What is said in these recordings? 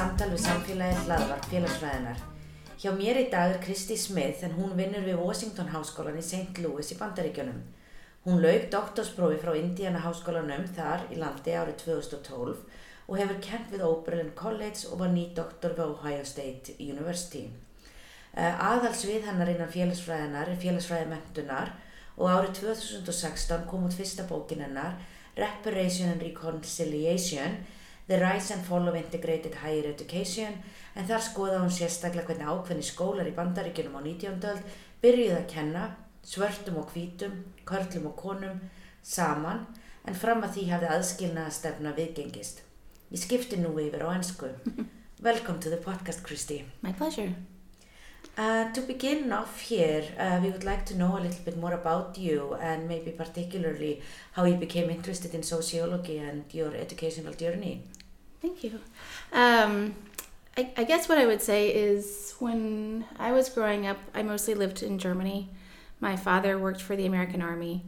Samtal við samfélagið hlaðvarp félagsfræðinar. Hjá mér í dag er Kristi Smith en hún vinnur við Washington Háskólan í St. Louis í Bandaríkjunum. Hún lauk doktorsprófi frá Indiana Háskólanum þar í landi árið 2012 og hefur kent við Oberlin College og var nýdoktor við Ohio State University. Eh, Aðalsvið hennar innan félagsfræðinar er félagsfræði mentunar og árið 2016 kom út fyrsta bókin hennar Reparation and Reconciliation The Rise and Fall of Integrated Higher Education en þar skoða hún sérstaklega hvernig ákveðni skólar í bandaríkjunum á 19. öld byrjuði að kenna svörtum og hvítum, körlum og konum saman en fram að því hafði aðskilnaða stefna viðgengist. Ég skipti nú yfir á ennsku. Welcome to the podcast, Christy. My pleasure. Uh, to begin off here, uh, we would like to know a little bit more about you and maybe particularly how you became interested in sociology and your educational journey. Thank you. Um, I, I guess what I would say is when I was growing up, I mostly lived in Germany. My father worked for the American Army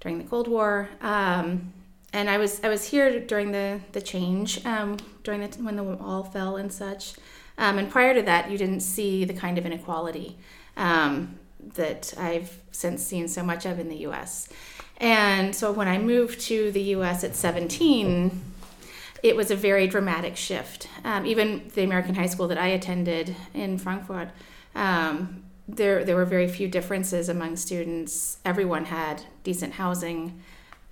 during the Cold War. Um, and I was I was here during the the change, um, during the when the wall fell and such. Um, and prior to that, you didn't see the kind of inequality um, that I've since seen so much of in the U.S. And so when I moved to the U.S. at 17, it was a very dramatic shift. Um, even the American high school that I attended in Frankfurt, um, there there were very few differences among students. Everyone had decent housing.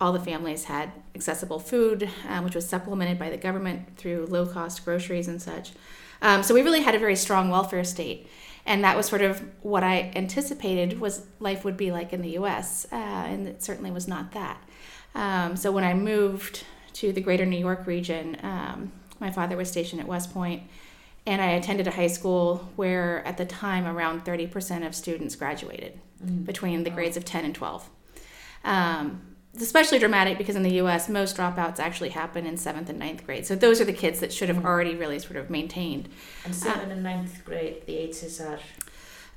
All the families had accessible food, um, which was supplemented by the government through low cost groceries and such. Um, so we really had a very strong welfare state, and that was sort of what I anticipated was life would be like in the U.S. Uh, and it certainly was not that. Um, so when I moved to the greater New York region. Um, my father was stationed at West Point, and I attended a high school where, at the time, around 30% of students graduated mm. between the grades of 10 and 12. Um, it's especially dramatic because in the US, most dropouts actually happen in seventh and ninth grade. So those are the kids that should have mm. already really sort of maintained. And seventh uh, and ninth grade, the ages are?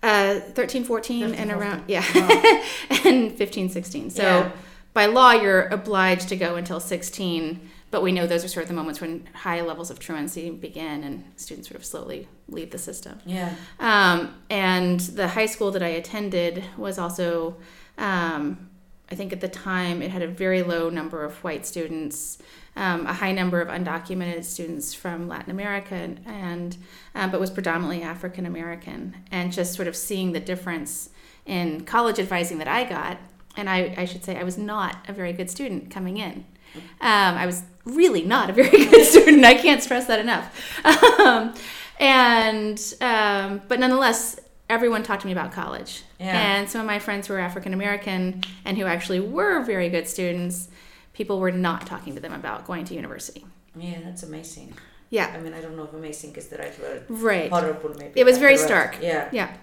Uh, 13, 14, 13, and 14. around, yeah, wow. and 15, 16. So. Yeah by law, you're obliged to go until 16, but we know those are sort of the moments when high levels of truancy begin and students sort of slowly leave the system. Yeah. Um, and the high school that I attended was also, um, I think at the time, it had a very low number of white students. Um, a high number of undocumented students from Latin America, and, and um, but was predominantly African American, and just sort of seeing the difference in college advising that I got and I, I should say I was not a very good student coming in. Um, I was really not a very good student. I can't stress that enough. Um, and um, but nonetheless, everyone talked to me about college. Yeah. And some of my friends who were African American and who actually were very good students, people were not talking to them about going to university. Yeah, that's amazing. Yeah. I mean, I don't know if amazing is the right word. Right. Horrible, maybe. It was very stark. Yeah. Yeah.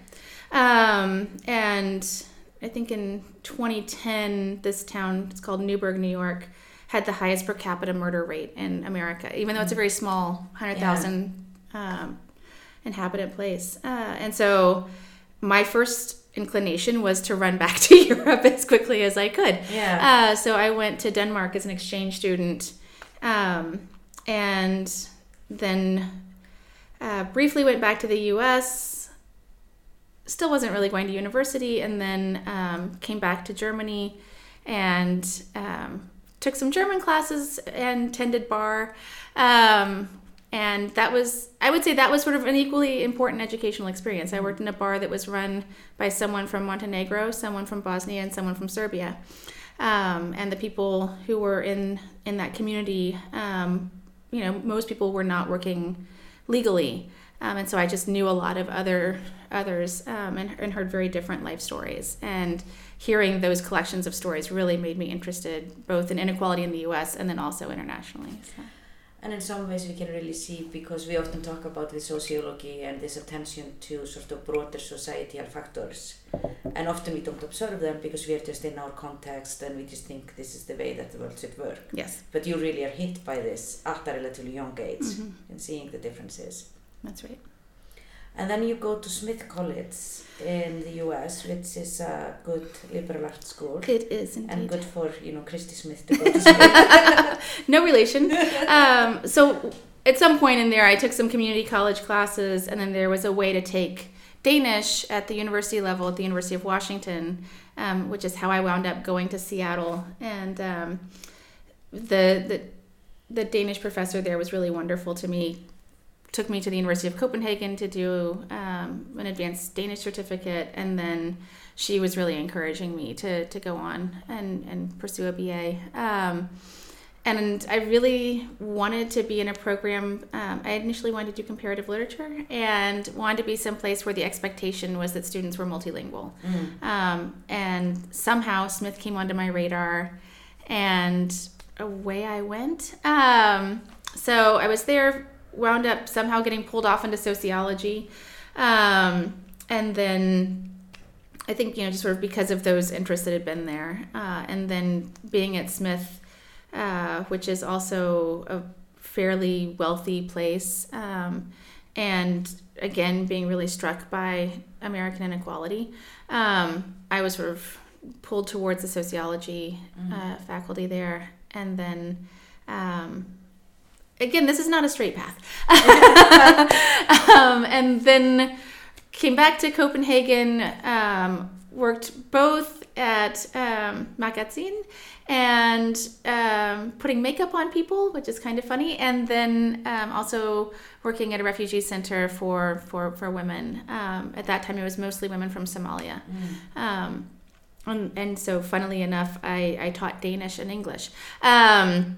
Um, and I think in 2010, this town, it's called Newburgh, New York, had the highest per capita murder rate in America, even though it's a very small 100,000 yeah. um, inhabitant place. Uh, and so my first inclination was to run back to Europe as quickly as I could. Yeah. Uh, so I went to Denmark as an exchange student um, and then uh, briefly went back to the US still wasn't really going to university, and then um, came back to Germany and um, took some German classes and tended bar. Um, and that was, I would say, that was sort of an equally important educational experience. I worked in a bar that was run by someone from Montenegro, someone from Bosnia, and someone from Serbia. Um, and the people who were in in that community um, you know, most people were not working legally. Um, and so I just knew a lot of other others um, and, and heard very different life stories. And hearing those collections of stories really made me interested both in inequality in the U.S. and then also internationally. So. And in some ways we can really see, because we often talk about the sociology and this attention to sort of broader societal factors. And often we don't observe them because we are just in our context and we just think this is the way that the world should work. Yes. But you really are hit by this at a relatively young age Mhm. and seeing the differences. That's right. And then you go to Smith College in the US, which is a good liberal arts school. It is And good for, you know, Christi Smith to go to Smith. no relation. Um, so at some point in there, I took some community college classes, and then there was a way to take Danish at the university level at the University of Washington, um, which is how I wound up going to Seattle. And um, the the the Danish professor there was really wonderful to me. Took me to the University of Copenhagen to do um, an advanced Danish certificate, and then she was really encouraging me to to go on and and pursue a BA. Um, and I really wanted to be in a program. Um, I initially wanted to do comparative literature and wanted to be someplace where the expectation was that students were multilingual. Mm. Um, and somehow Smith came onto my radar, and away I went. Um, so I was there, wound up somehow getting pulled off into sociology, um, and then I think you know just sort of because of those interests that had been there, uh, and then being at Smith, uh, which is also a fairly wealthy place, um, and again being really struck by American inequality, um, I was sort of pulled towards the sociology uh, faculty there, and then. Um, Again, this is not a straight path. um, and then came back to Copenhagen, um, worked both at um, Magazine and um, putting makeup on people, which is kind of funny, and then um, also working at a refugee center for for for women. Um, at that time, it was mostly women from Somalia. Um, and, and so, funnily enough, I, I taught Danish and English. Um,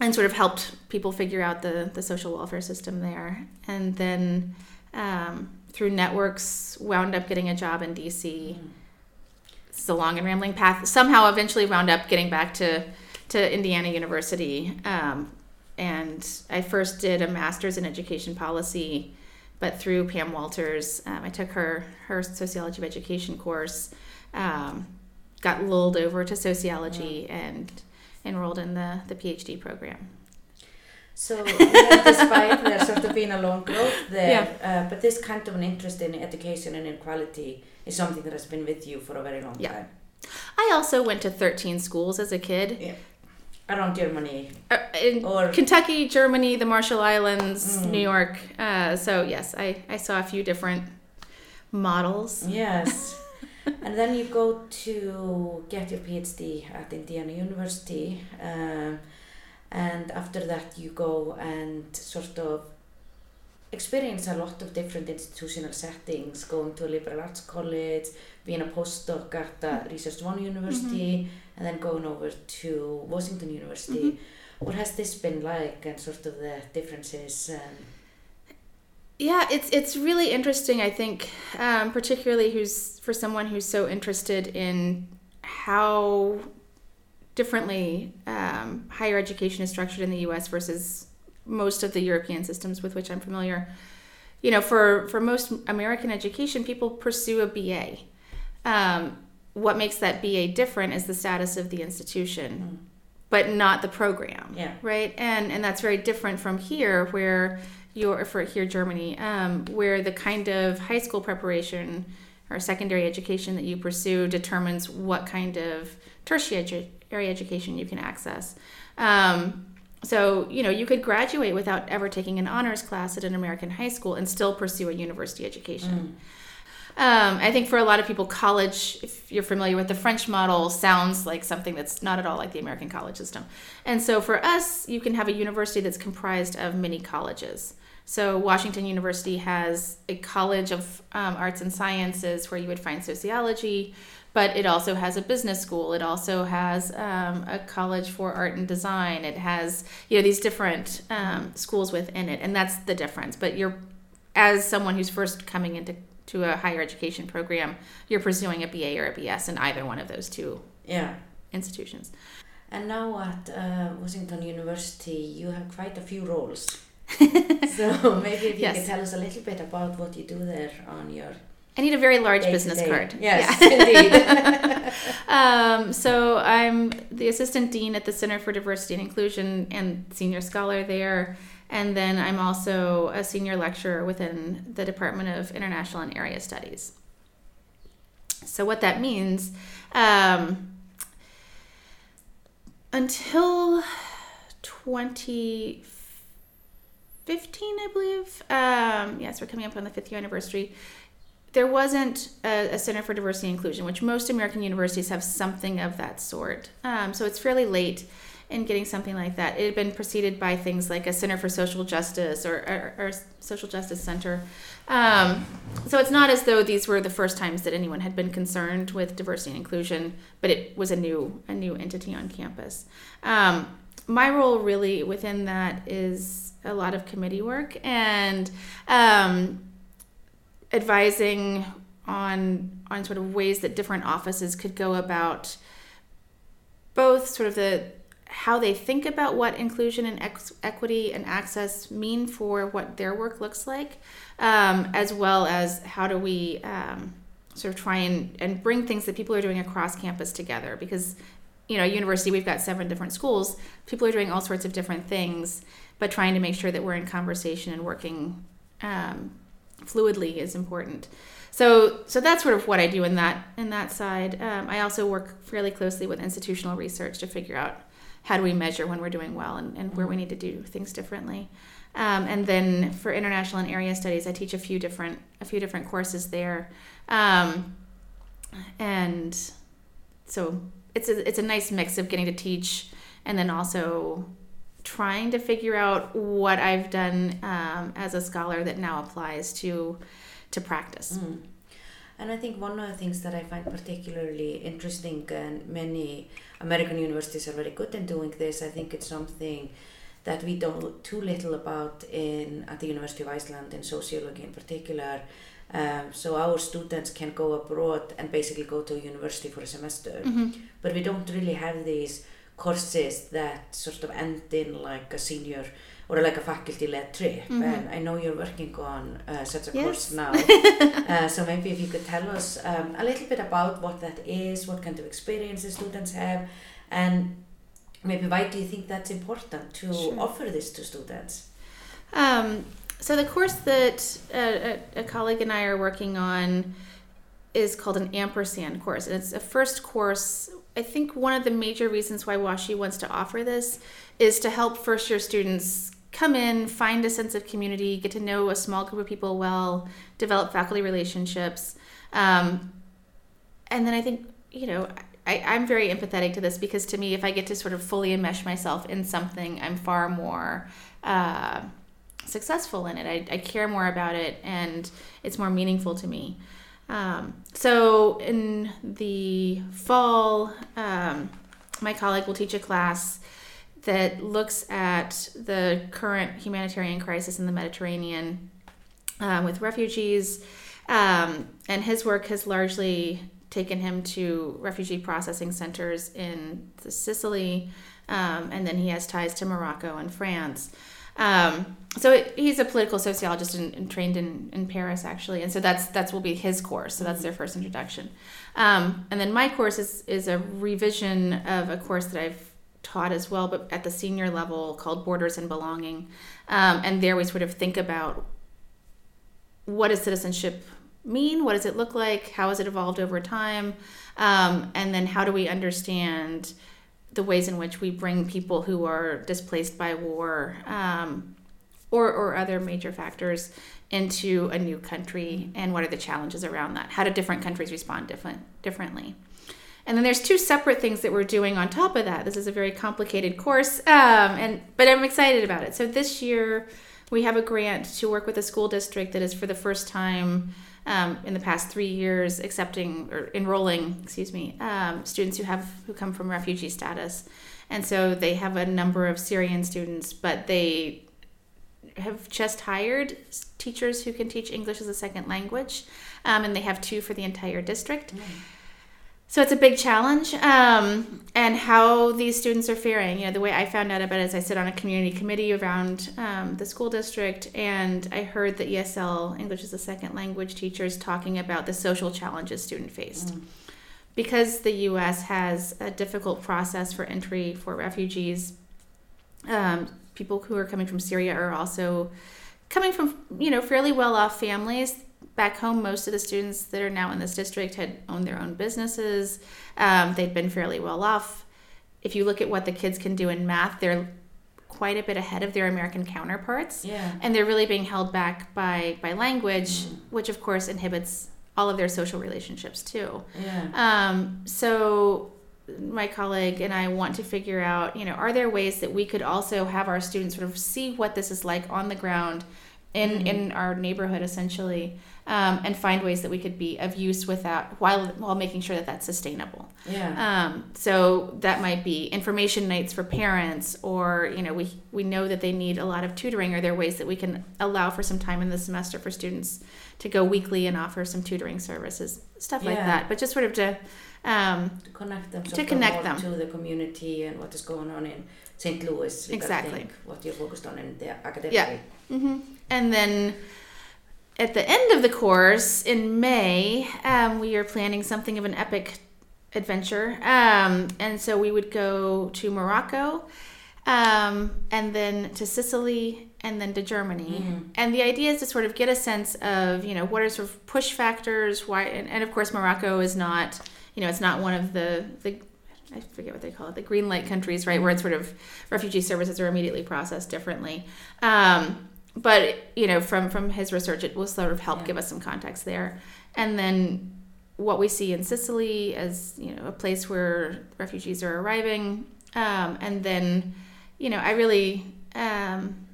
and sort of helped people figure out the, the social welfare system there. And then um, through networks, wound up getting a job in DC. It's a long and rambling path. Somehow, eventually, wound up getting back to to Indiana University. Um, and I first did a master's in education policy, but through Pam Walters, um, I took her her sociology of education course. Um, got lulled over to sociology and enrolled in the, the PhD program. So, yeah, despite there sort of being a long growth there, uh, but this kind of an interest in education and inequality is something that has been with you for a very long Yeah. time. I also went to 13 schools as a kid. Yeah. Around Germany. Uh, in Or- Kentucky, Germany, the Marshall Islands, Mm. New York. Uh, so, yes, I, I saw a few different models. Yes. And then you go to get your PhD at Indiana University. Um, and after that, you go and sort of experience a lot of different institutional settings, going to a liberal arts college, being a postdoc at the Research One University, and then going over to Washington University. What has this been like, and sort of the differences? Um, Yeah, it's it's really interesting. I think, um, particularly who's for someone who's so interested in how differently um, higher education is structured in the U.S. versus most of the European systems with which I'm familiar. You know, for for most American education, people pursue a BA. Um, what makes that BA different is the status of the institution, but not the program Yeah. right and and that's very different from here where you're for here germany um, where the kind of high school preparation or secondary education that you pursue determines what kind of tertiary edu- education you can access um, so you know you could graduate without ever taking an honors class at an american high school and still pursue a university education Um, I think for a lot of people, college, if you're familiar with the French model, sounds like something that's not at all like the American college system. And so for us, you can have a university that's comprised of many colleges. So Washington University has a college of um, arts and sciences where you would find sociology, but it also has a business school. It also has um, a college for art and design. It has you know these different um, schools within it, and that's the difference. But you're as someone who's first coming into to a higher education program, you're pursuing a BA or a BS in either one of those two Yeah. institutions. And now at uh, Washington University, you have quite a few roles. so maybe if you Yes. can tell us a little bit about what you do there on your I need a very large day-to-day. business card. Yes, Yeah. indeed. Um, so I'm the assistant dean at the Center for Diversity and Inclusion and senior scholar there. And then I'm also a senior lecturer within the Department of International and Area Studies. So what that means, um, until 2015, I believe. Um, yes, we're coming up on the fifth year anniversary there wasn't a, a Center for Diversity and Inclusion, which most American universities have something of that sort. Um, so it's fairly late in getting something like that. It had been preceded by things like a Center for Social Justice or, or, or Social Justice Center. Um, so it's not as though these were the first times that anyone had been concerned with diversity and inclusion, but it was a new a new entity on campus. Um, my role really within that is a lot of committee work and. Um, advising on on sort of ways that different offices could go about both sort of the how they think about what inclusion and ex- equity and access mean for what their work looks like, um, as well as how do we um, sort of try and, and bring things that people are doing across campus together because you know university we've got seven different schools people are doing all sorts of different things but trying to make sure that we're in conversation and working um, fluidly is important. So, so that's sort of what I do in that in that side. Um, I also work fairly closely with institutional research to figure out how do we measure when we're doing well and, and where we need to do things differently. Um, and then for international and area studies, I teach a few different a few different courses there, um, and so it's a, it's a nice mix of getting to teach and then also trying to figure out what I've done um, as a scholar that now applies to to practice. Mm. And I think one of the things that I find particularly interesting, and many American universities are very good in doing this, I think it's something that we don't too little about in at the University of Iceland in sociology in particular. Um, so our students can go abroad and basically go to university for a semester, Mhm. but we don't really have these courses that sort of end in like a senior or like a faculty-led trip. Mhm. And I know you're working on uh, such a Yes. course now. uh, so maybe if you could tell us um, a little bit about what that is, what kind of experiences students have, and maybe why do you think that's important to Sure. offer this to students? Um, so the course that uh, a, a colleague and I are working on is called an ampersand course, and it's a first course. I think one of the major reasons why WashU wants to offer this is to help first year students come in, find a sense of community, get to know a small group of people well, develop faculty relationships, um, and then I think you know. I, I'm very empathetic to this because to me, if I get to sort of fully enmesh myself in something, I'm far more uh, successful in it. I, I care more about it and it's more meaningful to me. Um, so in the fall, um, my colleague will teach a class that looks at the current humanitarian crisis in the Mediterranean um, with refugees. Um, and his work has largely taken him to refugee processing centers in Sicily, um, and then he has ties to Morocco and France. Um, so it, he's a political sociologist and, and trained in, in Paris actually, and so that's that's will be his course. So that's their first introduction, um, and then my course is is a revision of a course that I've taught as well, but at the senior level called Borders and Belonging, um, and there we sort of think about what does citizenship mean? What does it look like? How has it evolved over time? Um, and then how do we understand the ways in which we bring people who are displaced by war um, or, or other major factors into a new country and what are the challenges around that? How do different countries respond different differently? And then there's two separate things that we're doing on top of that. This is a very complicated course um, and but i'm excited about it. So this year we have a grant to work with a school district that is for the first time um, in the past three years accepting or enrolling excuse me um, students who have who come from refugee status and so they have a number of syrian students but they have just hired teachers who can teach English as a second language, um, and they have two for the entire district. Mm. So it's a big challenge, um, and how these students are faring. You know, the way I found out about it is I sit on a community committee around um, the school district, and I heard the ESL English as a second language teachers talking about the social challenges student faced. Mm. Because the U.S. has a difficult process for entry for refugees, um, people who are coming from Syria are also coming from you know fairly well off families back home most of the students that are now in this district had owned their own businesses um, they'd been fairly well off if you look at what the kids can do in math they're quite a bit ahead of their american counterparts yeah. and they're really being held back by by language mm. which of course inhibits all of their social relationships too yeah. um, so my colleague and I want to figure out, you know, are there ways that we could also have our students sort of see what this is like on the ground in mm-hmm. in our neighborhood essentially um, and find ways that we could be of use with that while while making sure that that's sustainable yeah um, so that might be information nights for parents or you know we we know that they need a lot of tutoring are there ways that we can allow for some time in the semester for students to go weekly and offer some tutoring services stuff yeah. like that but just sort of to um, to connect them, to connect them to the community and what is going on in St. Louis. Exactly. What you're focused on in the academic. Yeah. Mm-hmm. And then at the end of the course in May, um, we are planning something of an epic adventure. Um, and so we would go to Morocco um, and then to Sicily and then to Germany. Mm-hmm. And the idea is to sort of get a sense of, you know, what are sort of push factors, why, and, and of course, Morocco is not you know, it's not one of the the I forget what they call it, the green light countries, right, where it's sort of refugee services are immediately processed differently. Um, but you know, from from his research, it will sort of help yeah. give us some context there. And then what we see in Sicily as you know a place where refugees are arriving, um, and then you know, I really. Um,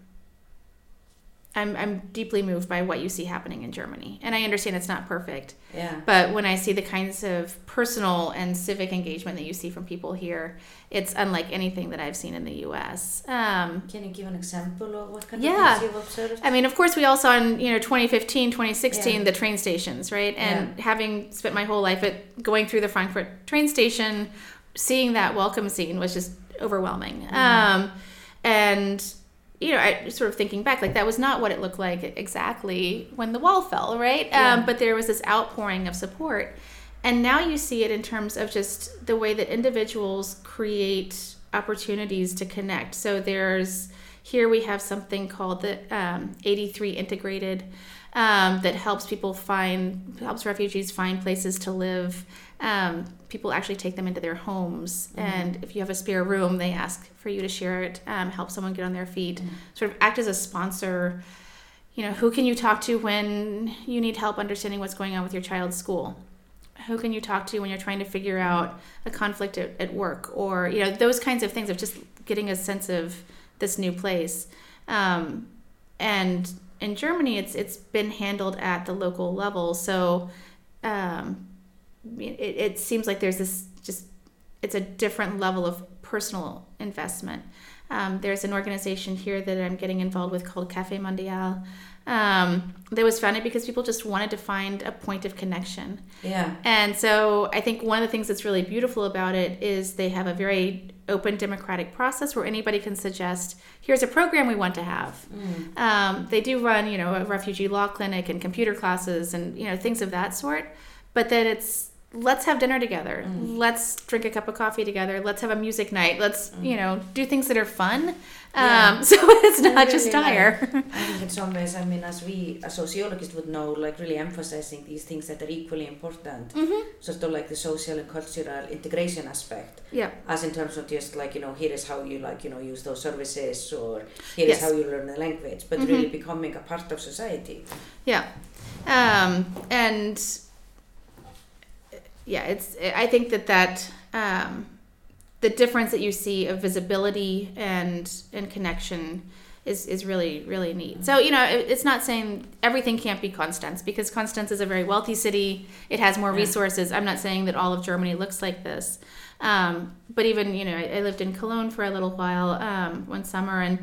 I'm, I'm deeply moved by what you see happening in Germany. And I understand it's not perfect. Yeah. But when I see the kinds of personal and civic engagement that you see from people here, it's unlike anything that I've seen in the US. Um, Can you give an example of what kind yeah. of things you've observed? I mean, of course, we all saw in you know 2015, 2016 yeah. the train stations, right? And yeah. having spent my whole life at going through the Frankfurt train station, seeing that welcome scene was just overwhelming. Mm-hmm. Um, and you know, I sort of thinking back, like that was not what it looked like exactly when the wall fell, right? Yeah. Um, but there was this outpouring of support. And now you see it in terms of just the way that individuals create opportunities to connect. So there's here we have something called the um, 83 integrated um, that helps people find helps refugees find places to live um, people actually take them into their homes. Mm-hmm. and if you have a spare room they ask for you to share it um, help someone get on their feet. Mm-hmm. sort of act as a sponsor. You know who can you talk to when you need help understanding what's going on with your child's school? Who can you talk to when you're trying to figure out a conflict at, at work? Or you know those kinds of things of just getting a sense of this new place. Um, and in germany it's it's been handled at the local level. So um, it, it seems like there's this just it's a different level of personal investment. Um, there's an organization here that I'm getting involved with called Cafe Mondial. Um, that was founded because people just wanted to find a point of connection. Yeah. And so I think one of the things that's really beautiful about it is they have a very open democratic process where anybody can suggest here's a program we want to have. Mm. Um, they do run, you know, a refugee law clinic and computer classes and you know things of that sort, but that it's let's have dinner together. Mm. Let's drink a cup of coffee together. Let's have a music night. Let's, mm. you know, do things that are fun. Yeah. Um, so it's not really just dire. Like, I think in some ways, I mean, as we, as sociologists would know, like really emphasizing these things that are equally important, Mm-hmm. sort of like the social and cultural integration aspect, Yeah. as in terms of just like, you know, here is how you like, you know, use those services or here is Yes. how you learn the language, but Mhm. really becoming a part of society. Yeah. Um, and yeah, it's, I think that that, um, the difference that you see of visibility and, and connection is, is really, really neat. So, you know, it, it's not saying everything can't be Constance because Constance is a very wealthy city. It has more Yeah. resources. I'm not saying that all of Germany looks like this. Um, but even, you know, I, I lived in Cologne for a little while, um, one summer and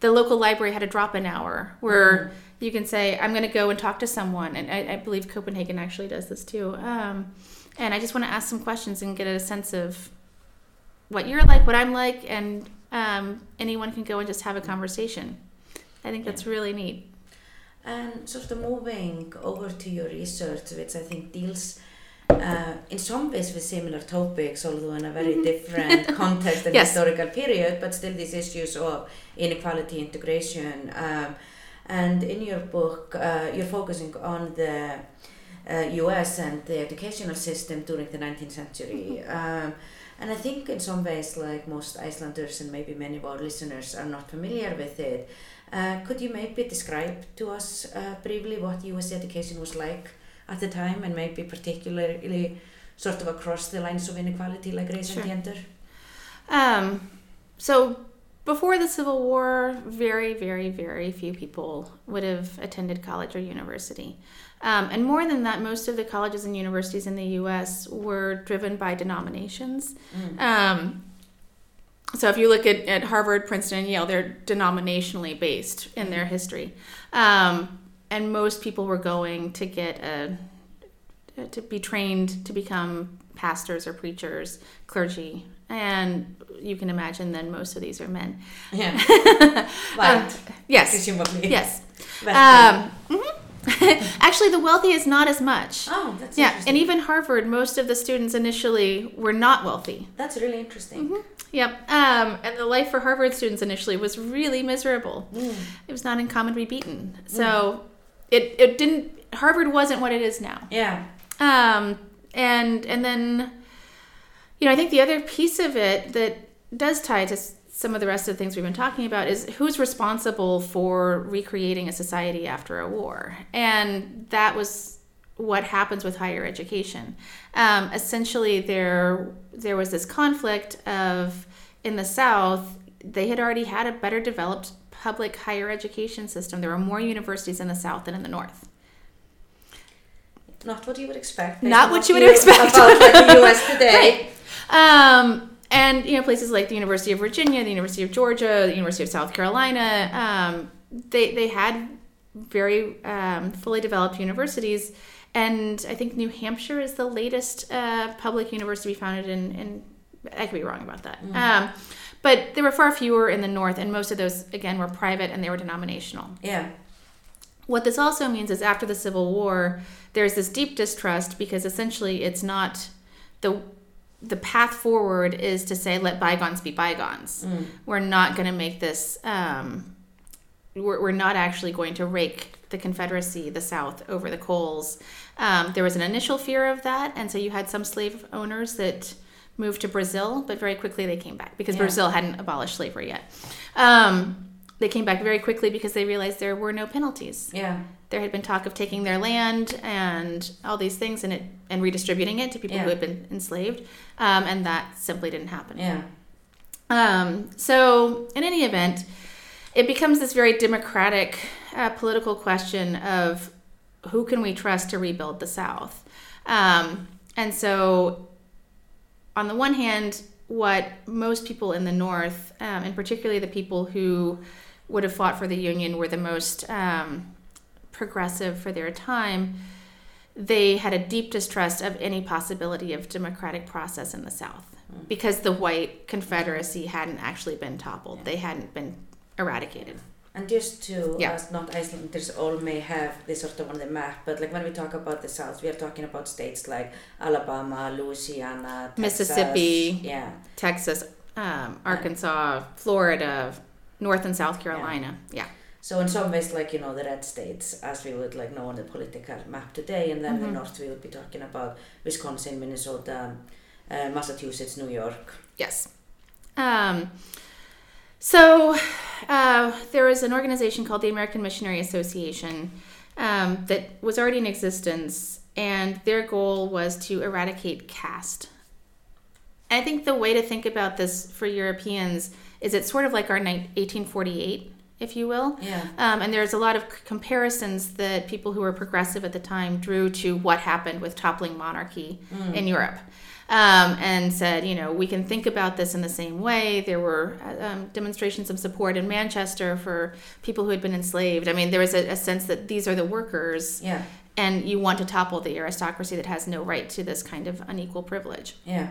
the local library had a drop-in hour where you can say i'm going to go and talk to someone and I, I believe copenhagen actually does this too um, and i just want to ask some questions and get a sense of what you're like what i'm like and um, anyone can go and just have a conversation i think that's really neat And sort of moving over to your research, which I think deals uh, in some ways with similar topics, although in a very different context and Yes. historical period, but still these issues of inequality, integration. Um, and in your book, uh, you're focusing on the uh, US and the educational system during the 19th century. Um, and I think in some ways, like most Icelanders and maybe many of our listeners are not familiar with it. Uh, could you maybe describe to us uh, briefly what US education was like at the time and maybe particularly sort of across the lines of inequality like race Sure. and gender? um, so before the civil war very very very few people would have attended college or university um, and more than that most of the colleges and universities in the us were driven by denominations Mm. Um, so if you look at, at Harvard, Princeton, and Yale, they're denominationally based in their history. Um, and most people were going to get a, to be trained to become pastors or preachers, clergy. And you can imagine then most of these are men. Yeah, Um, yes. Presumably. Yes. Western. Um, mhm. Actually, the wealthy is not as much. oh, that's Yeah, and even Harvard, most of the students initially were not wealthy. that's really interesting. Mm-hmm. Yep. Um, and the life for Harvard students initially was really miserable. Mm. It was not uncommon to be beaten. So it, it didn't, Harvard wasn't what it is now. Yeah. Um, and, and then, you know, I think the other piece of it that does tie to some of the rest of the things we've been talking about is who's responsible for recreating a society after a war. And that was what happens with higher education. Um, essentially, there there was this conflict of in the South they had already had a better developed public higher education system. There were more universities in the South than in the North. Not what you would expect. Not what you would expect. about like, the US today. Um, and you know places like the University of Virginia, the University of Georgia, the University of South Carolina, um, they they had very um, fully developed universities, and I think New Hampshire is the latest uh, public university founded in. in I could be wrong about that. Um, but there were far fewer in the north, and most of those again were private and they were denominational. Yeah. What this also means is after the Civil War, there's this deep distrust because essentially it's not the the path forward is to say let bygones be bygones. We're not going to make this. Um, we're, we're not actually going to rake the Confederacy, the South, over the coals. Um, there was an initial fear of that, and so you had some slave owners that moved to Brazil, but very quickly they came back because Yeah. Brazil hadn't abolished slavery yet. Um, they came back very quickly because they realized there were no penalties. Yeah. There had been talk of taking their land and all these things and it and redistributing it to people who had been enslaved, um, and that simply didn't happen. Yeah. Um, so, in any event, it becomes this very democratic uh, political question of who can we trust to rebuild the South? Um, and so, on the one hand, what most people in the North, um, and particularly the people who would have fought for the Union, were the most um, progressive for their time, they had a deep distrust of any possibility of democratic process in the South because the white Confederacy hadn't actually been toppled. They hadn't been eradicated. And just to Yeah. us not Icelanders all may have this sort of on the map, but like when we talk about the South, we are talking about states like Alabama, Louisiana, Texas, Mississippi. Yeah. Texas, um, Arkansas, Florida, North and South Carolina. Yeah. So in some ways, like you know, the red states, as we would like know on the political map today, and then Mhm. the north, we would be talking about Wisconsin, Minnesota, uh, Massachusetts, New York. Yes. Um, so uh, there was an organization called the American Missionary Association um, that was already in existence, and their goal was to eradicate caste. And I think the way to think about this for Europeans is it's sort of like our ni- 1848, if you will. Yeah. Um, and there's a lot of comparisons that people who were progressive at the time drew to what happened with toppling monarchy in Europe. Um, and said, you know, we can think about this in the same way. There were uh, um, demonstrations of support in Manchester for people who had been enslaved. I mean, there was a, a sense that these are the workers, Yeah. and you want to topple the aristocracy that has no right to this kind of unequal privilege. Yeah.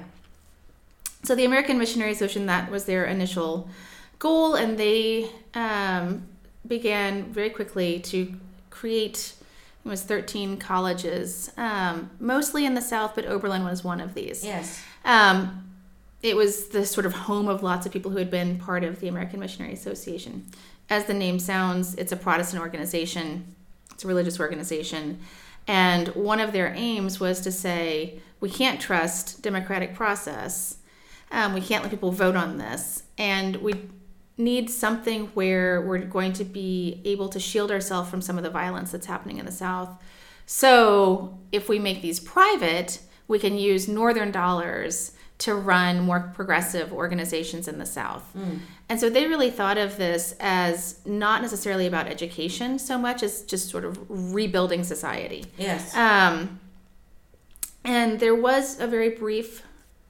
So the American Missionary Association, that was their initial goal, and they um, began very quickly to create. It was 13 colleges, um, mostly in the South, but Oberlin was one of these. Yes. Um, it was the sort of home of lots of people who had been part of the American Missionary Association. As the name sounds, it's a Protestant organization, it's a religious organization. And one of their aims was to say, we can't trust democratic process. Um, we can't let people vote on this. And we need something where we're going to be able to shield ourselves from some of the violence that's happening in the South. So if we make these private, we can use northern dollars to run more progressive organizations in the South. And so they really thought of this as not necessarily about education so much as just sort of rebuilding society. Yes. Um, and there was a very brief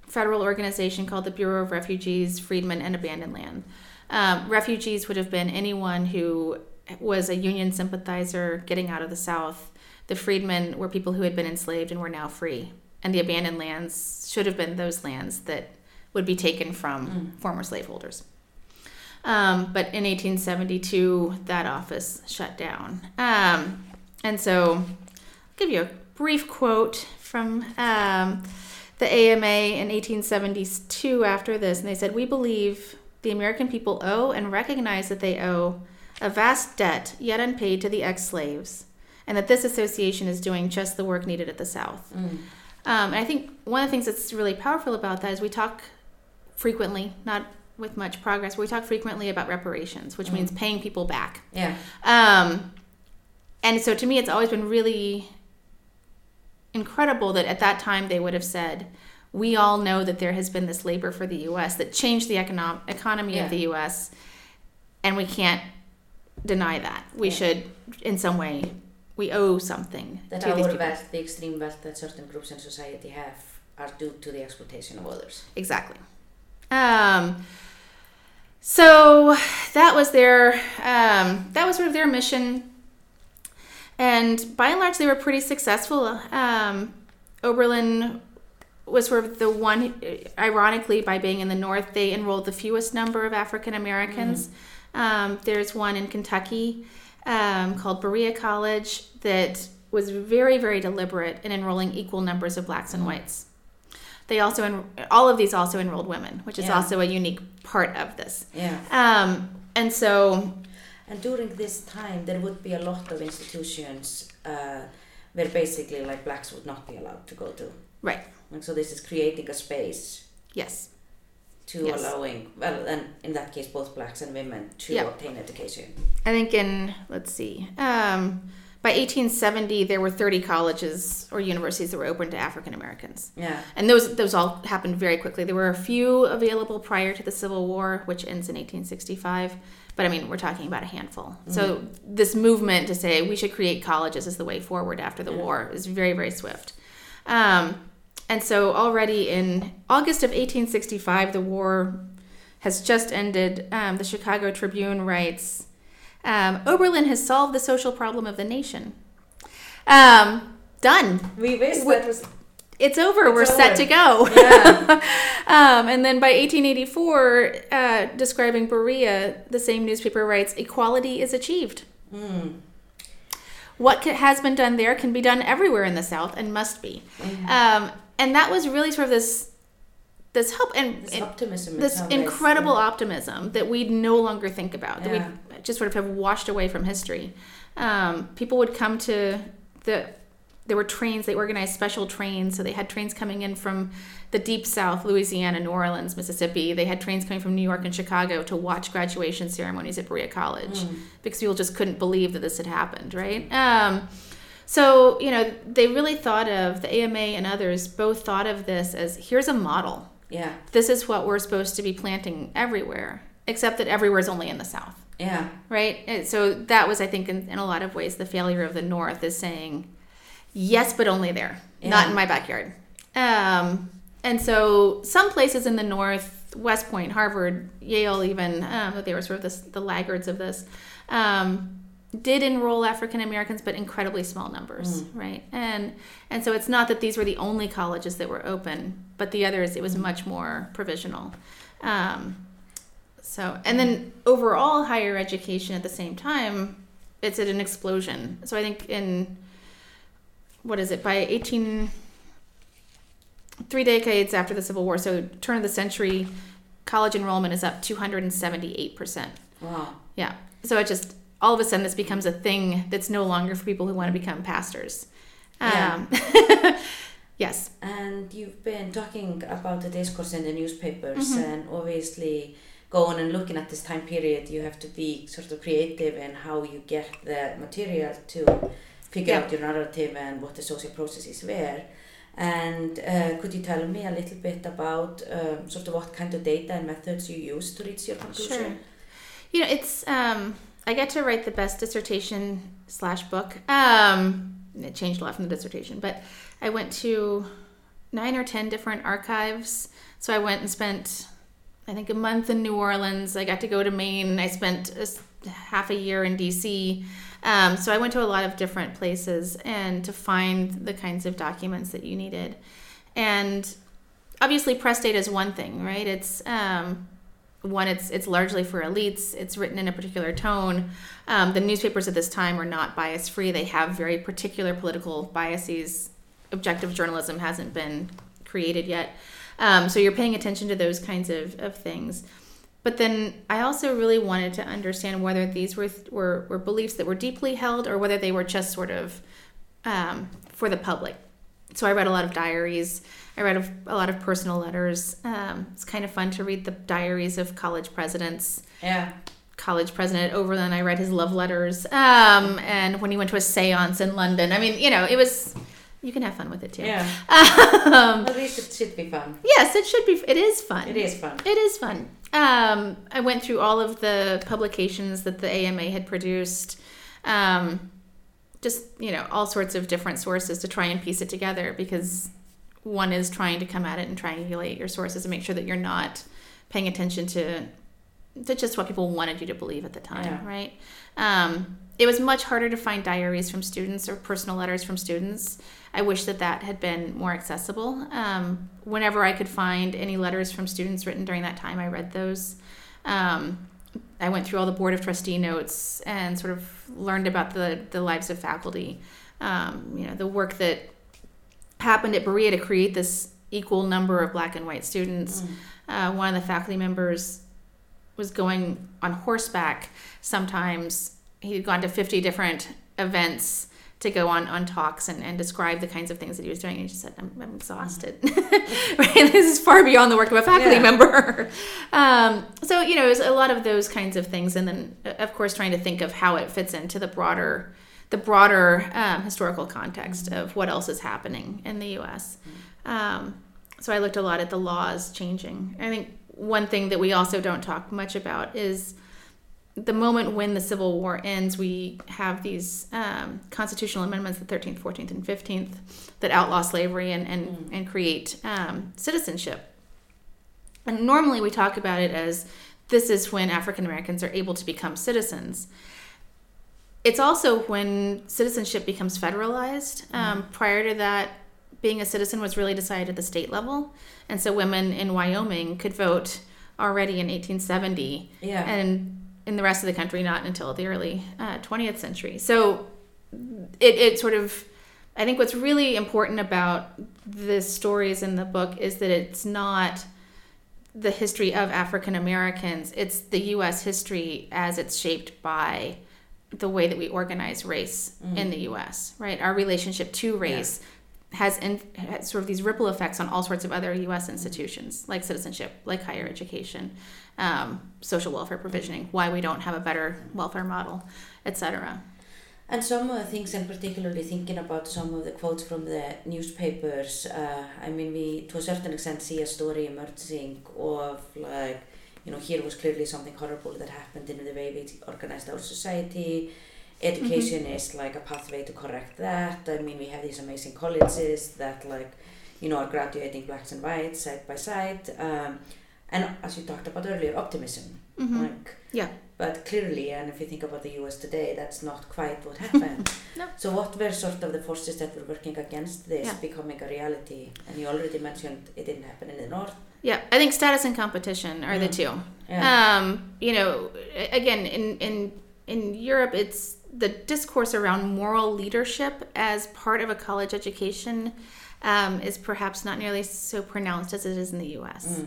federal organization called the Bureau of Refugees, Freedmen, and Abandoned Land. Um, refugees would have been anyone who was a Union sympathizer getting out of the South. The freedmen were people who had been enslaved and were now free. And the abandoned lands should have been those lands that would be taken from former slaveholders. Um, but in 1872, that office shut down. Um, and so I'll give you a brief quote from um, the AMA in 1872 after this. And they said, We believe the American people owe and recognize that they owe a vast debt yet unpaid to the ex slaves, and that this association is doing just the work needed at the South. Um, and I think one of the things that's really powerful about that is we talk frequently, not with much progress, but we talk frequently about reparations, which means paying people back. Yeah. Um, and so to me, it's always been really incredible that at that time they would have said, we all know that there has been this labor for the U.S. that changed the econom- economy Yeah. of the U.S., and we can't deny that. We Yeah. should, in some way, we owe something That to these people. wealth, the extreme wealth that certain groups in society have, are due to the exploitation of others. Exactly. Um, so that was their um, that was sort of their mission, and by and large, they were pretty successful. Um, Oberlin was sort of the one, ironically, by being in the north, they enrolled the fewest number of African Americans. Um, there's one in Kentucky um, called Berea College that was very, very deliberate in enrolling equal numbers of blacks and whites. They also, en- all of these also enrolled women, which is Yeah. also a unique part of this. Yeah. Um, and so, And during this time, there would be a lot of institutions uh, where basically like blacks would not be allowed to go to. right, And so this is creating a space yes, to Yes. allowing, well, and in that case, both blacks and women to Yeah. obtain education. I think in let's see, um, by 1870 there were 30 colleges or universities that were open to African Americans, Yeah. and those those all happened very quickly. There were a few available prior to the Civil War, which ends in 1865. But I mean, we're talking about a handful. So this movement to say we should create colleges as the way forward after the Yeah. war is very, very swift. Um, and so already in August of 1865, the war has just ended. Um, the Chicago Tribune writes, um, Oberlin has solved the social problem of the nation. Um, done. We wish that was. It's over. It's We're set to go. Yeah. um, and then by 1884, uh, describing Berea, the same newspaper writes, equality is achieved. Mm. What has been done there can be done everywhere in the South and must be. Um, and that was really sort of this this hope and, This optimism. this incredible yeah. optimism that we'd no longer think about that Yeah. we just sort of have washed away from history um, people would come to the there were trains they organized special trains so they had trains coming in from the deep south louisiana new orleans mississippi they had trains coming from new york and chicago to watch graduation ceremonies at berea college because people just couldn't believe that this had happened right um, so you know they really thought of the ama and others both thought of this as here's a model. Yeah, this is what we're supposed to be planting everywhere, except that everywhere is only in the South, yeah, right? And so that was, I think, in, in a lot of ways, the failure of the North is saying, yes, but only there, not in my backyard. Um, and so some places in the North, West Point, Harvard, Yale, even, um, they were sort of this, the laggards of this, um, did enroll African Americans, but incredibly small numbers, right? And and so it's not that these were the only colleges that were open, but the others it was much more provisional. Um, so and then overall higher education at the same time, it's at an explosion. So I think in what is it by eighteen three decades after the Civil War, so turn of the century, college enrollment is up two hundred and seventy eight percent. wow. Yeah. So it just all of a sudden this becomes a thing that's no longer for people who want to become pastors. Yeah. Um, yes. And you've been talking about the discourse in the newspapers, Mm-hmm. and obviously going and looking at this time period, you have to be sort of creative in how you get the material to figure Yeah. out your narrative and what the social processes were. And uh, could you tell me a little bit about um, sort of what kind of data and methods you use to reach your conclusion? Sure. You know, it's um, I get to write the best dissertation slash book. Um, it changed a lot from the dissertation, but I went to nine or ten different archives. So I went and spent, I think, a month in New Orleans. I got to go to Maine. And I spent a half a year in D.C. Um, so I went to a lot of different places and to find the kinds of documents that you needed. And obviously, press data is one thing, right? It's um, one it's it's largely for elites. It's written in a particular tone. Um, the newspapers at this time are not bias free they have very particular political biases. Objective journalism hasn't been created yet. Um, so you're paying attention to those kinds of, of things. But then i also really wanted to understand whether these were, were were beliefs that were deeply held or whether they were just sort of um, for the public so I read a lot of diaries. I read a, a lot of personal letters. Um, it's kind of fun to read the diaries of college presidents. Yeah. College president Overland, I read his love letters. Um, and when he went to a seance in London, I mean, you know, it was, you can have fun with it too. Yeah. Um, At least it should be fun. yes, it should be, it is fun. It is fun. It is fun. Um, I went through all of the publications that the AMA had produced. Um, just you know all sorts of different sources to try and piece it together because one is trying to come at it and triangulate your sources and make sure that you're not paying attention to to just what people wanted you to believe at the time Yeah. right? Um, it was much harder to find diaries from students or personal letters from students. I wish that that had been more accessible. Um, whenever i could find any letters from students written during that time i read those. Um, I went through all the board of trustee notes and sort of learned about the the lives of faculty. Um, you know, the work that happened at Berea to create this equal number of black and white students. Uh, one of the faculty members was going on horseback. Sometimes he had gone to fifty different events to go on on talks and, and describe the kinds of things that he was doing. And he just said, "I'm, I'm exhausted. right? This is far beyond the work of a faculty Yeah. member." um, so you know, it was a lot of those kinds of things, and then uh, of course trying to think of how it fits into the broader, the broader um, historical context of what else is happening in the U.S. Um, so I looked a lot at the laws changing. I think one thing that we also don't talk much about is the moment when the Civil War ends, we have these um, constitutional amendments, the 13th, 14th, and 15th, that outlaw slavery and, and, and create um, citizenship. And normally we talk about it as this is when African Americans are able to become citizens. It's also when citizenship becomes federalized. Um, prior to that, being a citizen was really decided at the state level. And so women in Wyoming could vote already in 1870 Yeah. and in the rest of the country not until the early uh, 20th century so it, it sort of i think what's really important about the stories in the book is that it's not the history of African Americans. It's the U.S. history as it's shaped by the way that we organize race in the U.S. Right, our relationship to race has, in, has sort of these ripple effects on all sorts of other U.S. institutions, like citizenship, like higher education, um, social welfare provisioning. Why we don't have a better welfare model, etc. And some of the things, and particularly thinking about some of the quotes from the newspapers, uh, I mean, we to a certain extent see a story emerging of like, you know, here was clearly something horrible that happened in the way we organized our society. Education is like a pathway to correct that. I mean, we have these amazing colleges that like, you know, are graduating blacks and whites side by side. Um, and as you talked about earlier, optimism. Like, Yeah. but clearly, and if you think about the US today, that's not quite what happened. No. So, what were sort of the forces that were working against this Yeah. becoming a reality? And you already mentioned it didn't happen in the North. Yeah, I think status and competition are the two. Yeah. Um, you know, again, in in in Europe, it's the discourse around moral leadership as part of a college education um, is perhaps not nearly so pronounced as it is in the U.S.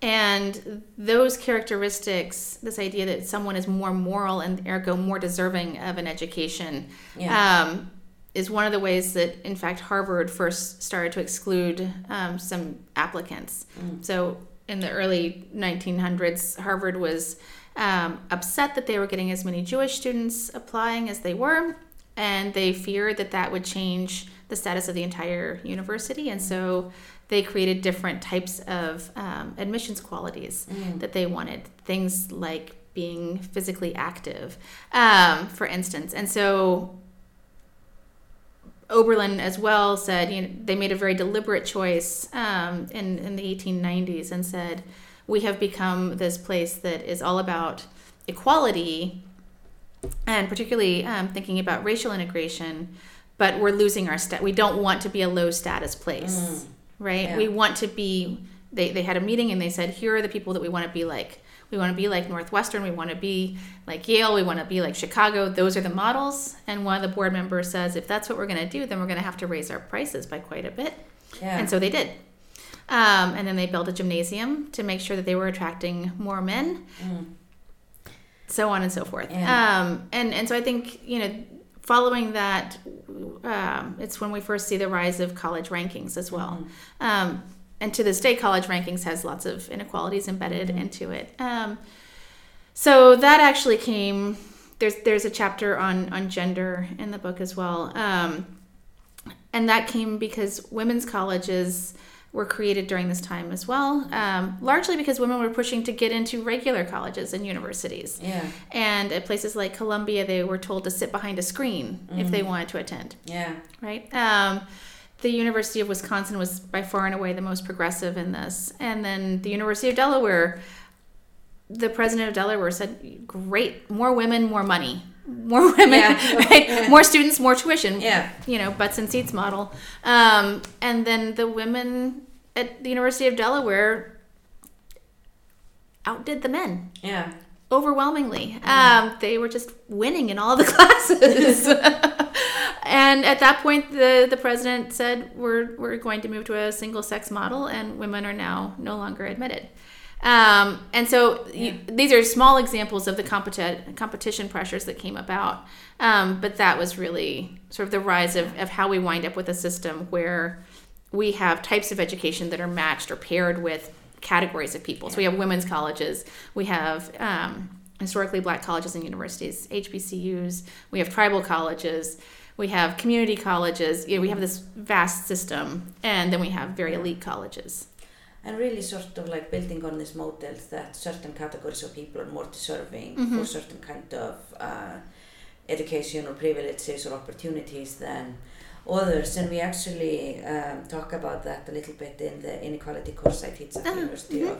And those characteristics, this idea that someone is more moral and ergo more deserving of an education, Yeah. um, is one of the ways that, in fact, Harvard first started to exclude um, some applicants. So, in the early 1900s, Harvard was um, upset that they were getting as many Jewish students applying as they were, and they feared that that would change the status of the entire university. And so, they created different types of um, admissions qualities that they wanted. Things like being physically active, um, for instance. And so Oberlin as well said you know, they made a very deliberate choice um, in, in the 1890s and said, we have become this place that is all about equality and particularly um, thinking about racial integration, but we're losing our stat. We don't want to be a low status place, right? Yeah. We want to be. They, they had a meeting and they said, here are the people that we want to be like. We want to be like Northwestern. We want to be like Yale. We want to be like Chicago. Those are the models. And one of the board members says, if that's what we're going to do, then we're going to have to raise our prices by quite a bit. Yeah. And so they did. Um, and then they built a gymnasium to make sure that they were attracting more men, so on and so forth. Yeah. Um, and, and so I think, you know, following that, um, it's when we first see the rise of college rankings as well. Um, and to this day, college rankings has lots of inequalities embedded into it. Um, so that actually came. There's there's a chapter on on gender in the book as well, um, and that came because women's colleges were created during this time as well, um, largely because women were pushing to get into regular colleges and universities. Yeah. And at places like Columbia, they were told to sit behind a screen if they wanted to attend Yeah. right? Um, the University of Wisconsin was by far and away the most progressive in this. And then the University of Delaware, the president of Delaware said, great, more women, more money. More women, Yeah. right? More students, more tuition. Yeah. You know, butts and seats model. Um, and then the women at the University of Delaware outdid the men Yeah. overwhelmingly. Um, they were just winning in all the classes. and at that point, the, the president said, we're, we're going to move to a single sex model, and women are now no longer admitted. Um, and so you, these are small examples of the competi- competition pressures that came about. Um, but that was really sort of the rise of, of how we wind up with a system where we have types of education that are matched or paired with categories of people. So we have women's colleges, we have um, historically black colleges and universities, HBCUs, we have tribal colleges, we have community colleges. You know, we have this vast system, and then we have very elite colleges. And really sort of like building on this model that certain categories of people are more deserving Mm-hmm. for certain kind of uh, education or privileges or opportunities than others. And we actually um, talk about that a little bit in the inequality course I teach at the Ah, University mhm. of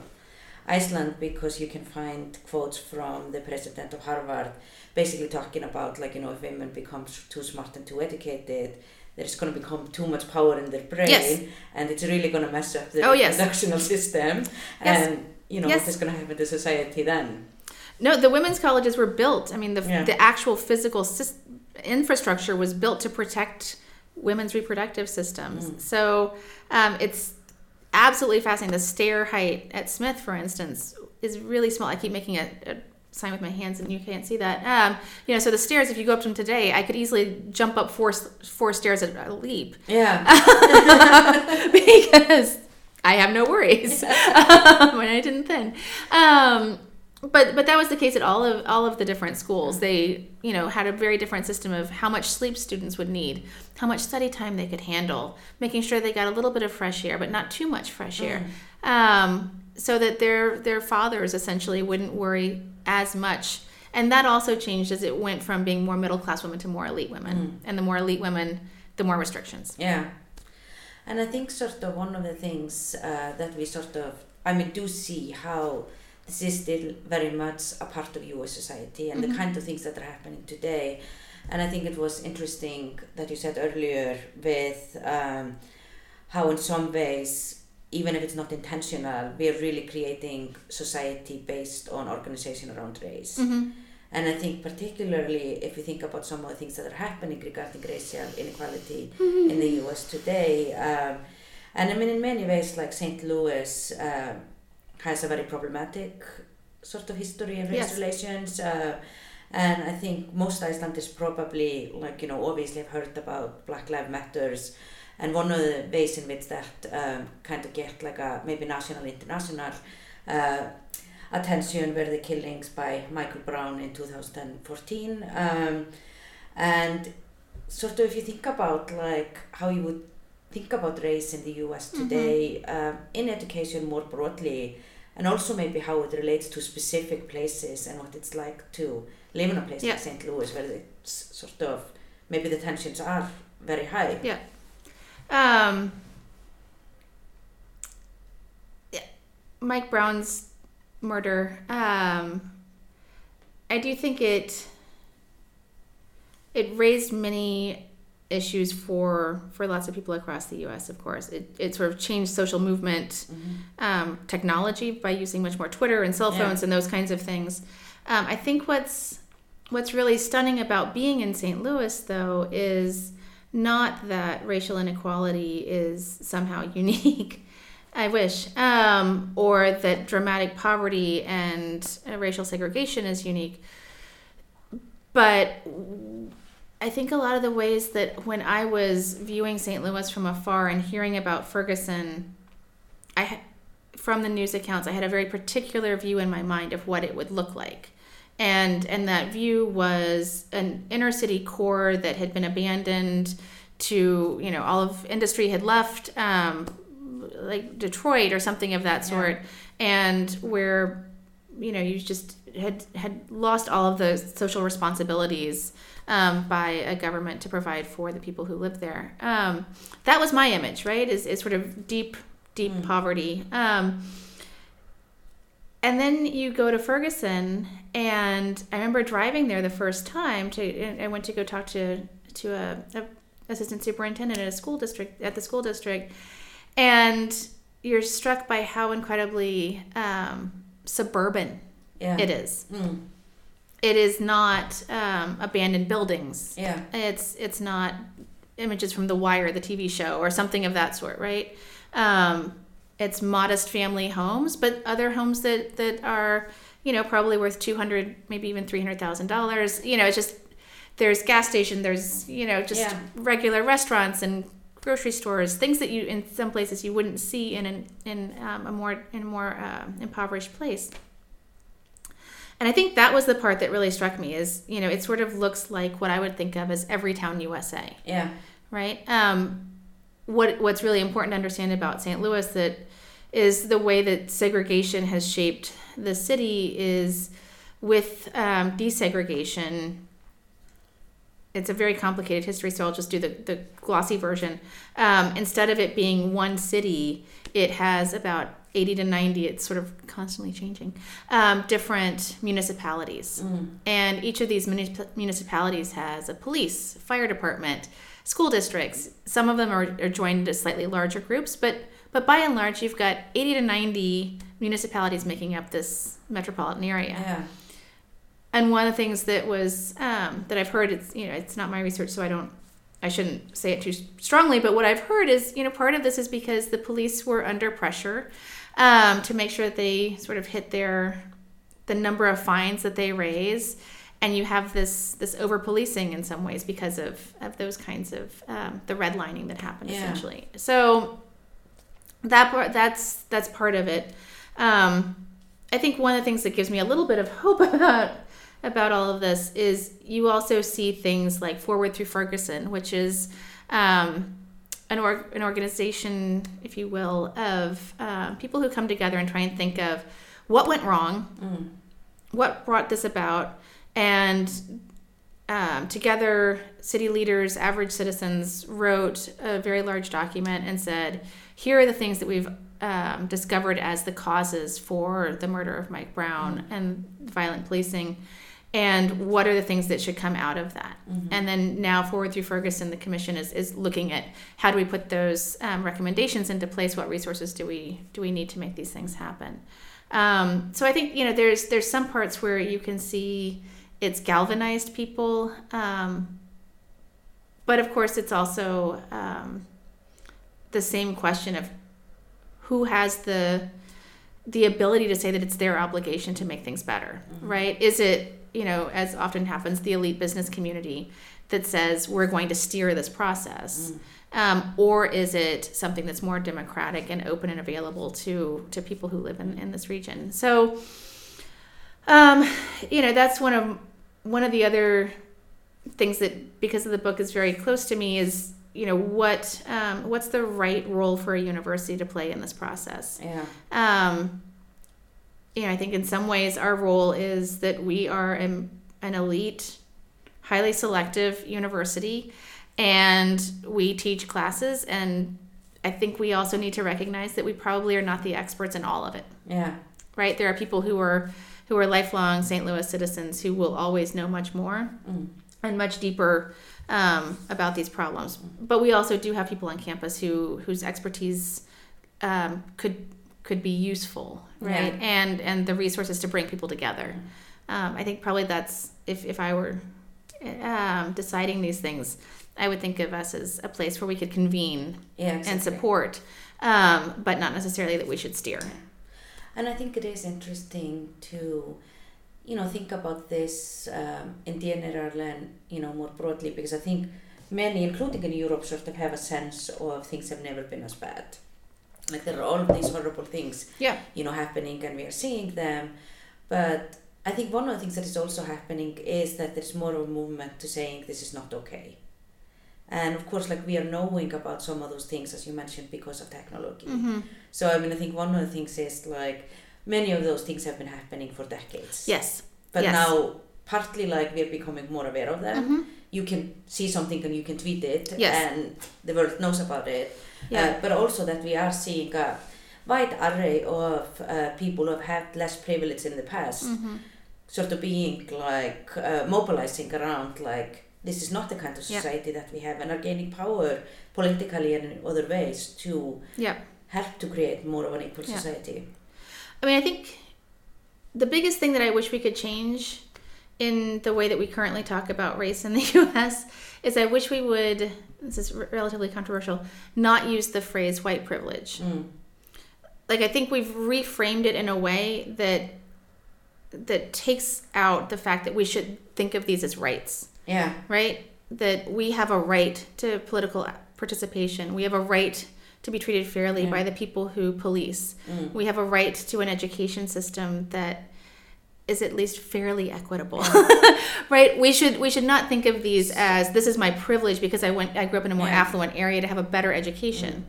Iceland because you can find quotes from the president of Harvard basically talking about like, you know, if women become too smart and too educated, there's going to become too much power in their brain Yes. and it's really going to mess up the Oh, yes. reproductional system Yes. and you know what is going to happen to society then No, the women's colleges were built. I mean, the, Yeah. the actual physical sys- infrastructure was built to protect women's reproductive systems. Mm. So um, it's absolutely fascinating. The stair height at Smith, for instance, is really small. I keep making a, a sign with my hands, and you can't see that. Um, you know, so the stairs, if you go up to them today, I could easily jump up four four stairs at a leap Yeah. because I have no worries um, when I didn't then. Um, but but that was the case at all of all of the different schools. They you know had a very different system of how much sleep students would need, how much study time they could handle, making sure they got a little bit of fresh air, but not too much fresh air, um, so that their their fathers essentially wouldn't worry as much. And that also changed as it went from being more middle class women to more elite women, and the more elite women, the more restrictions. Yeah. And I think sort of one of the things uh, that we sort of, I mean, do see how this is still very much a part of US society and the kind of things that are happening today. And I think it was interesting that you said earlier with um, how in some ways, even if it's not intentional, we're really creating society based on organization around race. And I think particularly if you think about some of the things that are happening regarding racial inequality in the US today, um, and I mean in many ways like St. Louis uh, has a very problematic sort of history of race Yes. relations. Uh, and I think most Icelanders probably, like, you know, obviously have heard about Black Lives Matters. And one of the ways in which that um, kind of get like a maybe national, international uh, attention were the killings by Michael Brown in 2014. Um, and sort of if you think about like how you would think about race in the US today, um, in education more broadly, and also maybe how it relates to specific places and what it's like to live in a place Yeah. like St. Louis where it's sort of maybe the tensions are very high. Yeah. Um, yeah. Mike Brown's murder. Um, I do think it it raised many issues for for lots of people across the U.S. Of course, it it sort of changed social movement, um, technology by using much more Twitter and cell Yeah. phones and those kinds of things. Um, I think what's what's really stunning about being in St. Louis, though, is not that racial inequality is somehow unique. I wish, um, or that dramatic poverty and uh, racial segregation is unique. But I think a lot of the ways that when I was viewing St. Louis from afar and hearing about Ferguson, I from the news accounts, I had a very particular view in my mind of what it would look like. And and that view was an inner city core that had been abandoned to, you know, all of industry had left, um, like Detroit or something of that sort, and where, you know, you just had had lost all of the social responsibilities um, by a government to provide for the people who lived there. Um, that was my image, right? Is is sort of deep, deep poverty. Um, and then you go to Ferguson, and I remember driving there the first time. To I went to go talk to to a, a assistant superintendent at a school district at the school district, and you're struck by how incredibly um, suburban Yeah. it is. Mm. It is not um, abandoned buildings. Yeah. It's it's not images from The Wire, the TV show, or something of that sort, right? Um, it's modest family homes, but other homes that that are, you know, probably worth two hundred, maybe even three hundred thousand dollars. You know, it's just there's gas station, there's you know just Yeah. regular restaurants and grocery stores, things that you in some places you wouldn't see in an, in um, a more in a more um impoverished place. And I think that was the part that really struck me is, you know, it sort of looks like what I would think of as every town USA, Yeah. right? Um, what what's really important to understand about St. Louis that is the way that segregation has shaped the city is with um, desegregation. It's a very complicated history, so I'll just do the, the glossy version. Um, instead of it being one city, it has about 80 to 90, it's sort of constantly changing, um, different municipalities. And each of these municip- municipalities has a police, fire department, school districts. Some of them are, are joined into slightly larger groups, but, but by and large, you've got 80 to 90 municipalities making up this metropolitan area. Yeah. And one of the things that was um, that I've heard, it's you know, it's not my research, so I don't I shouldn't say it too strongly, but what I've heard is, you know, part of this is because the police were under pressure um, to make sure that they sort of hit their the number of fines that they raise, and you have this this over policing in some ways because of of those kinds of um, the redlining that happened Yeah. essentially. So that part that's that's part of it. Um, I think one of the things that gives me a little bit of hope about about all of this is you also see things like Forward Through Ferguson, which is um, an, org- an organization, if you will, of uh, people who come together and try and think of what went wrong, what brought this about, and um, together, city leaders, average citizens wrote a very large document and said, here are the things that we've um, discovered as the causes for the murder of Mike Brown and violent policing. And what are the things that should come out of that? And then now, forward through Ferguson, the commission is, is looking at how do we put those um, recommendations into place? What resources do we do we need to make these things happen? Um, so I think you know there's there's some parts where you can see it's galvanized people, um, but of course it's also um, the same question of who has the the ability to say that it's their obligation to make things better, right? Is it you know as often happens the elite business community that says we're going to steer this process. Um, or is it something that's more democratic and open and available to to people who live in, in this region? So, um, you know, that's one of one of the other things that because of the book is very close to me is you know what um, what's the right role for a university to play in this process Yeah. um, you know i think in some ways our role is that we are an, an elite highly selective university and we teach classes and i think we also need to recognize that we probably are not the experts in all of it Yeah. right there are people who are who are lifelong st louis citizens who will always know much more and much deeper um, about these problems but we also do have people on campus who whose expertise um, could could be useful right Yeah. and and the resources to bring people together um, i think probably that's if if i were um, deciding these things i would think of us as a place where we could convene Yeah. and support um, but not necessarily that we should steer And I think it is interesting to, you know, think about this um, in general and, you know, more broadly because I think many, including in Europe, sort of have a sense of things have never been as bad. Like there are all of these horrible things, yeah you know, happening and we are seeing them. But I think one of the things that is also happening is that there's more of a movement to saying this is not okay. And of course, like we are knowing about some of those things, as you mentioned, because of technology. Mm-hmm. So I mean, I think one of the things is like many of those things have been happening for decades. yes But yes. now, partly like we're becoming more aware of them. Mhm. You can see something and you can tweet it, Yes. and the world knows about it. Yeah. Uh, but also that we are seeing a wide array of uh, people who have had less privilege in the past, Mhm. sort of being like uh, mobilizing around like this is not the kind of Yeah. society that we have, and are gaining power politically and in other ways to yeah help to create more of an equal Yeah. society. I mean, I think the biggest thing that I wish we could change in the way that we currently talk about race in the US is I wish we would, this is relatively controversial, not use the phrase white privilege. Mm. Like I think we've reframed it in a way that that takes out the fact that we should think of these as rights, Yeah, right? That we have a right to political participation. We have a right to be treated fairly Yeah. by the people who police. Mm. We have a right to an education system that is at least fairly equitable. right? We should we should not think of these as this is my privilege because I went I grew up in a more Yeah. affluent area to have a better education.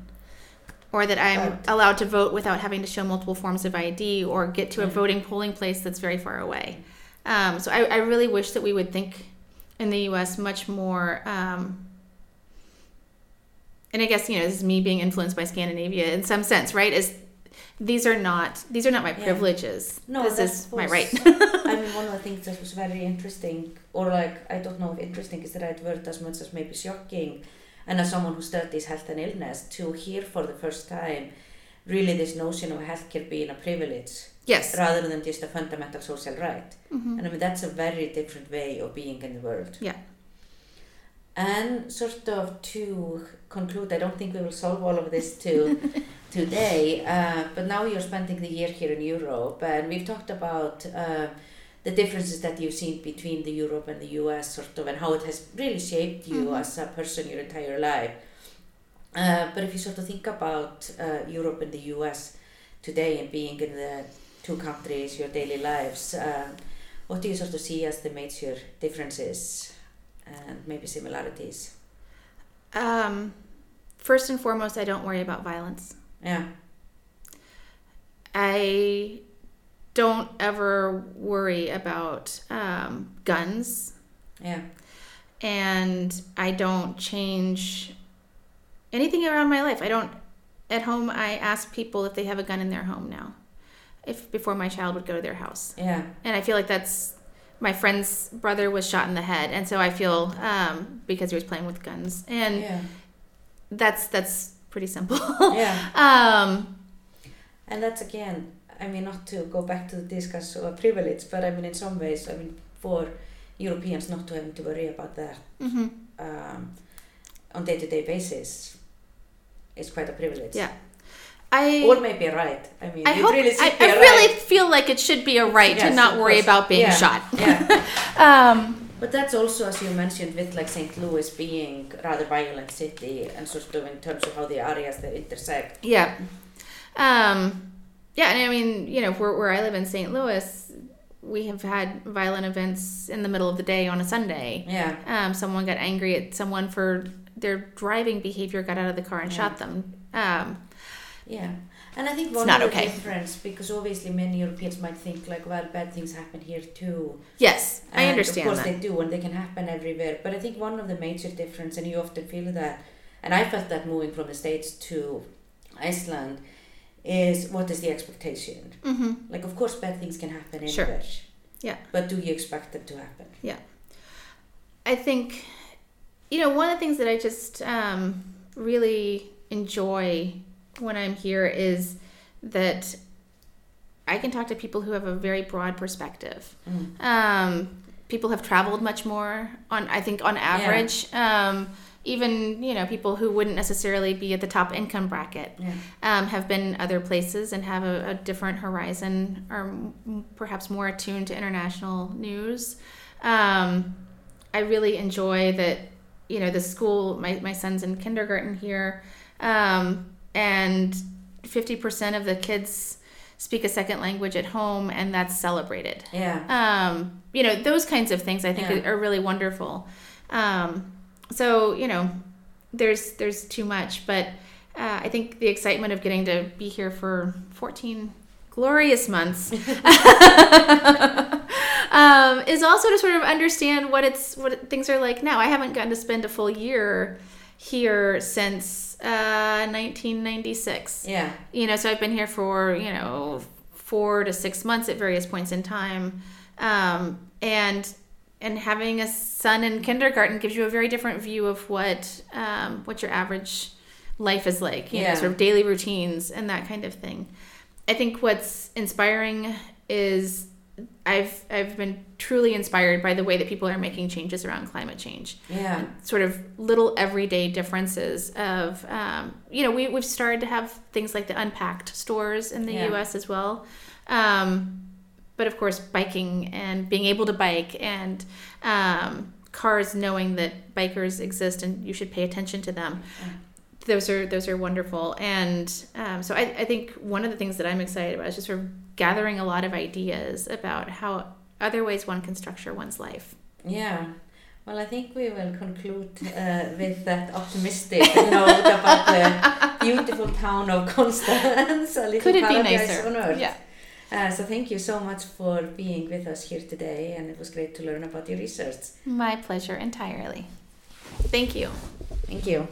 Or that I'm Right. allowed to vote without having to show multiple forms of ID or get to a voting polling place that's very far away. Um, so I, I really wish that we would think in the US much more um, and I guess you know this is me being influenced by Scandinavia in some sense, right? Is these are not these are not my Yeah. privileges. No, this is my right. I mean, one of the things that was very interesting, or like, I don't know if interesting is the right word as much as maybe shocking, and as someone who studies health and illness, to hear for the first time really this notion of healthcare being a privilege yes. rather than just a fundamental social right. Mhm. And I mean, that's a very different way of being in the world. Yeah. And sort of to conclude, I don't think we will solve all of this to today, uh, but now you're spending the year here in Europe, and we've talked about uh, the differences that you've seen between the Europe and the US, sort of, and how it has really shaped you Mhm. as a person your entire life. Uh, but if you sort of think about uh, Europe and the US today and being in the two countries, your daily lives, um, what do you sort of see as the major differences and maybe similarities? Um, first and foremost, I don't worry about violence. Yeah, I don't ever worry about um, guns, yeah, and I don't change anything around my life. I don't. At home, I ask people if they have a gun in their home now, if before my child would go to their house, yeah, and I feel like that's my friend's brother was shot in the head, and so I feel um, because he was playing with guns, and yeah, that's that's pretty simple. yeah. um, And that's again, I mean, not to go back to the discuss of privilege, but I mean, in some ways, I mean, for Europeans not to having to worry about that mhm. um, on day-to-day basis is quite a privilege. Yeah. I Or maybe a right. I mean, I hope really I, should be I a really right. feel like it should be a right Yes, to not worry course. about being Yeah, shot. Yeah. Um, But that's also, as you mentioned, with like St. Louis being rather violent city and sort of in terms of how the areas that intersect. yeah. Um, yeah, and I mean, you know, where, where I live in St. Louis, we have had violent events in the middle of the day on a Sunday. Yeah. Um, someone got angry at someone for their driving behavior, got out of the car and Yeah. shot them. Um, Yeah. And I think It's one not of the okay. difference, because obviously many Europeans might think like, well, bad things happen here too. yes, I And understand Of course that. they do, and they can happen everywhere. But I think one of the major difference, and you often feel that, and I felt that moving from the States to Iceland, is what is the expectation? hmm Like, of course, bad things can happen Sure. anywhere. Yeah. But do you expect them to happen? Yeah. I think, you know, one of the things that I just um, really enjoy when I'm here is that I can talk to people who have a very broad perspective. Mm. Um, people have traveled much more on, I think, on average. Um, even you know people who wouldn't necessarily be at the top income bracket Yeah. um, have been other places and have a, a different horizon or m- perhaps more attuned to international news. Um, I really enjoy that, you know, the school, my, my son's in kindergarten here, um, and 50% of the kids speak a second language at home, and that's celebrated. Yeah. Um, you know, those kinds of things I think Yeah. are really wonderful. Um, so, you know, there's there's too much, but uh, I think the excitement of getting to be here for 14 glorious months um, is also to sort of understand what it's what things are like now. I haven't gotten to spend a full year here since uh, 1996 Yeah. you know so i've been here for you know four to six months at various points in time um, and and having a son in kindergarten gives you a very different view of what um, what your average life is like you Yeah. know sort of daily routines and that kind of thing i think what's inspiring is i've i've been truly inspired by the way that people are making changes around climate change. Yeah. sort of little everyday differences of um, you know we, we've started to have things like the unpacked stores in the Yeah. us as well. Um, but of course biking and being able to bike and um, cars knowing that bikers exist and you should pay attention to them. Those are those are wonderful. And um, so I, I think one of the things that i'm excited about is just sort of gathering a lot of ideas about how other ways one can structure one's life Yeah. Well, I think we will conclude uh, with that optimistic note about the beautiful town of Constance, a little could it be nicer on earth. yeah Uh, so thank you so much for being with us here today, and it was great to learn about your research. My pleasure entirely. Thank you. Thank you.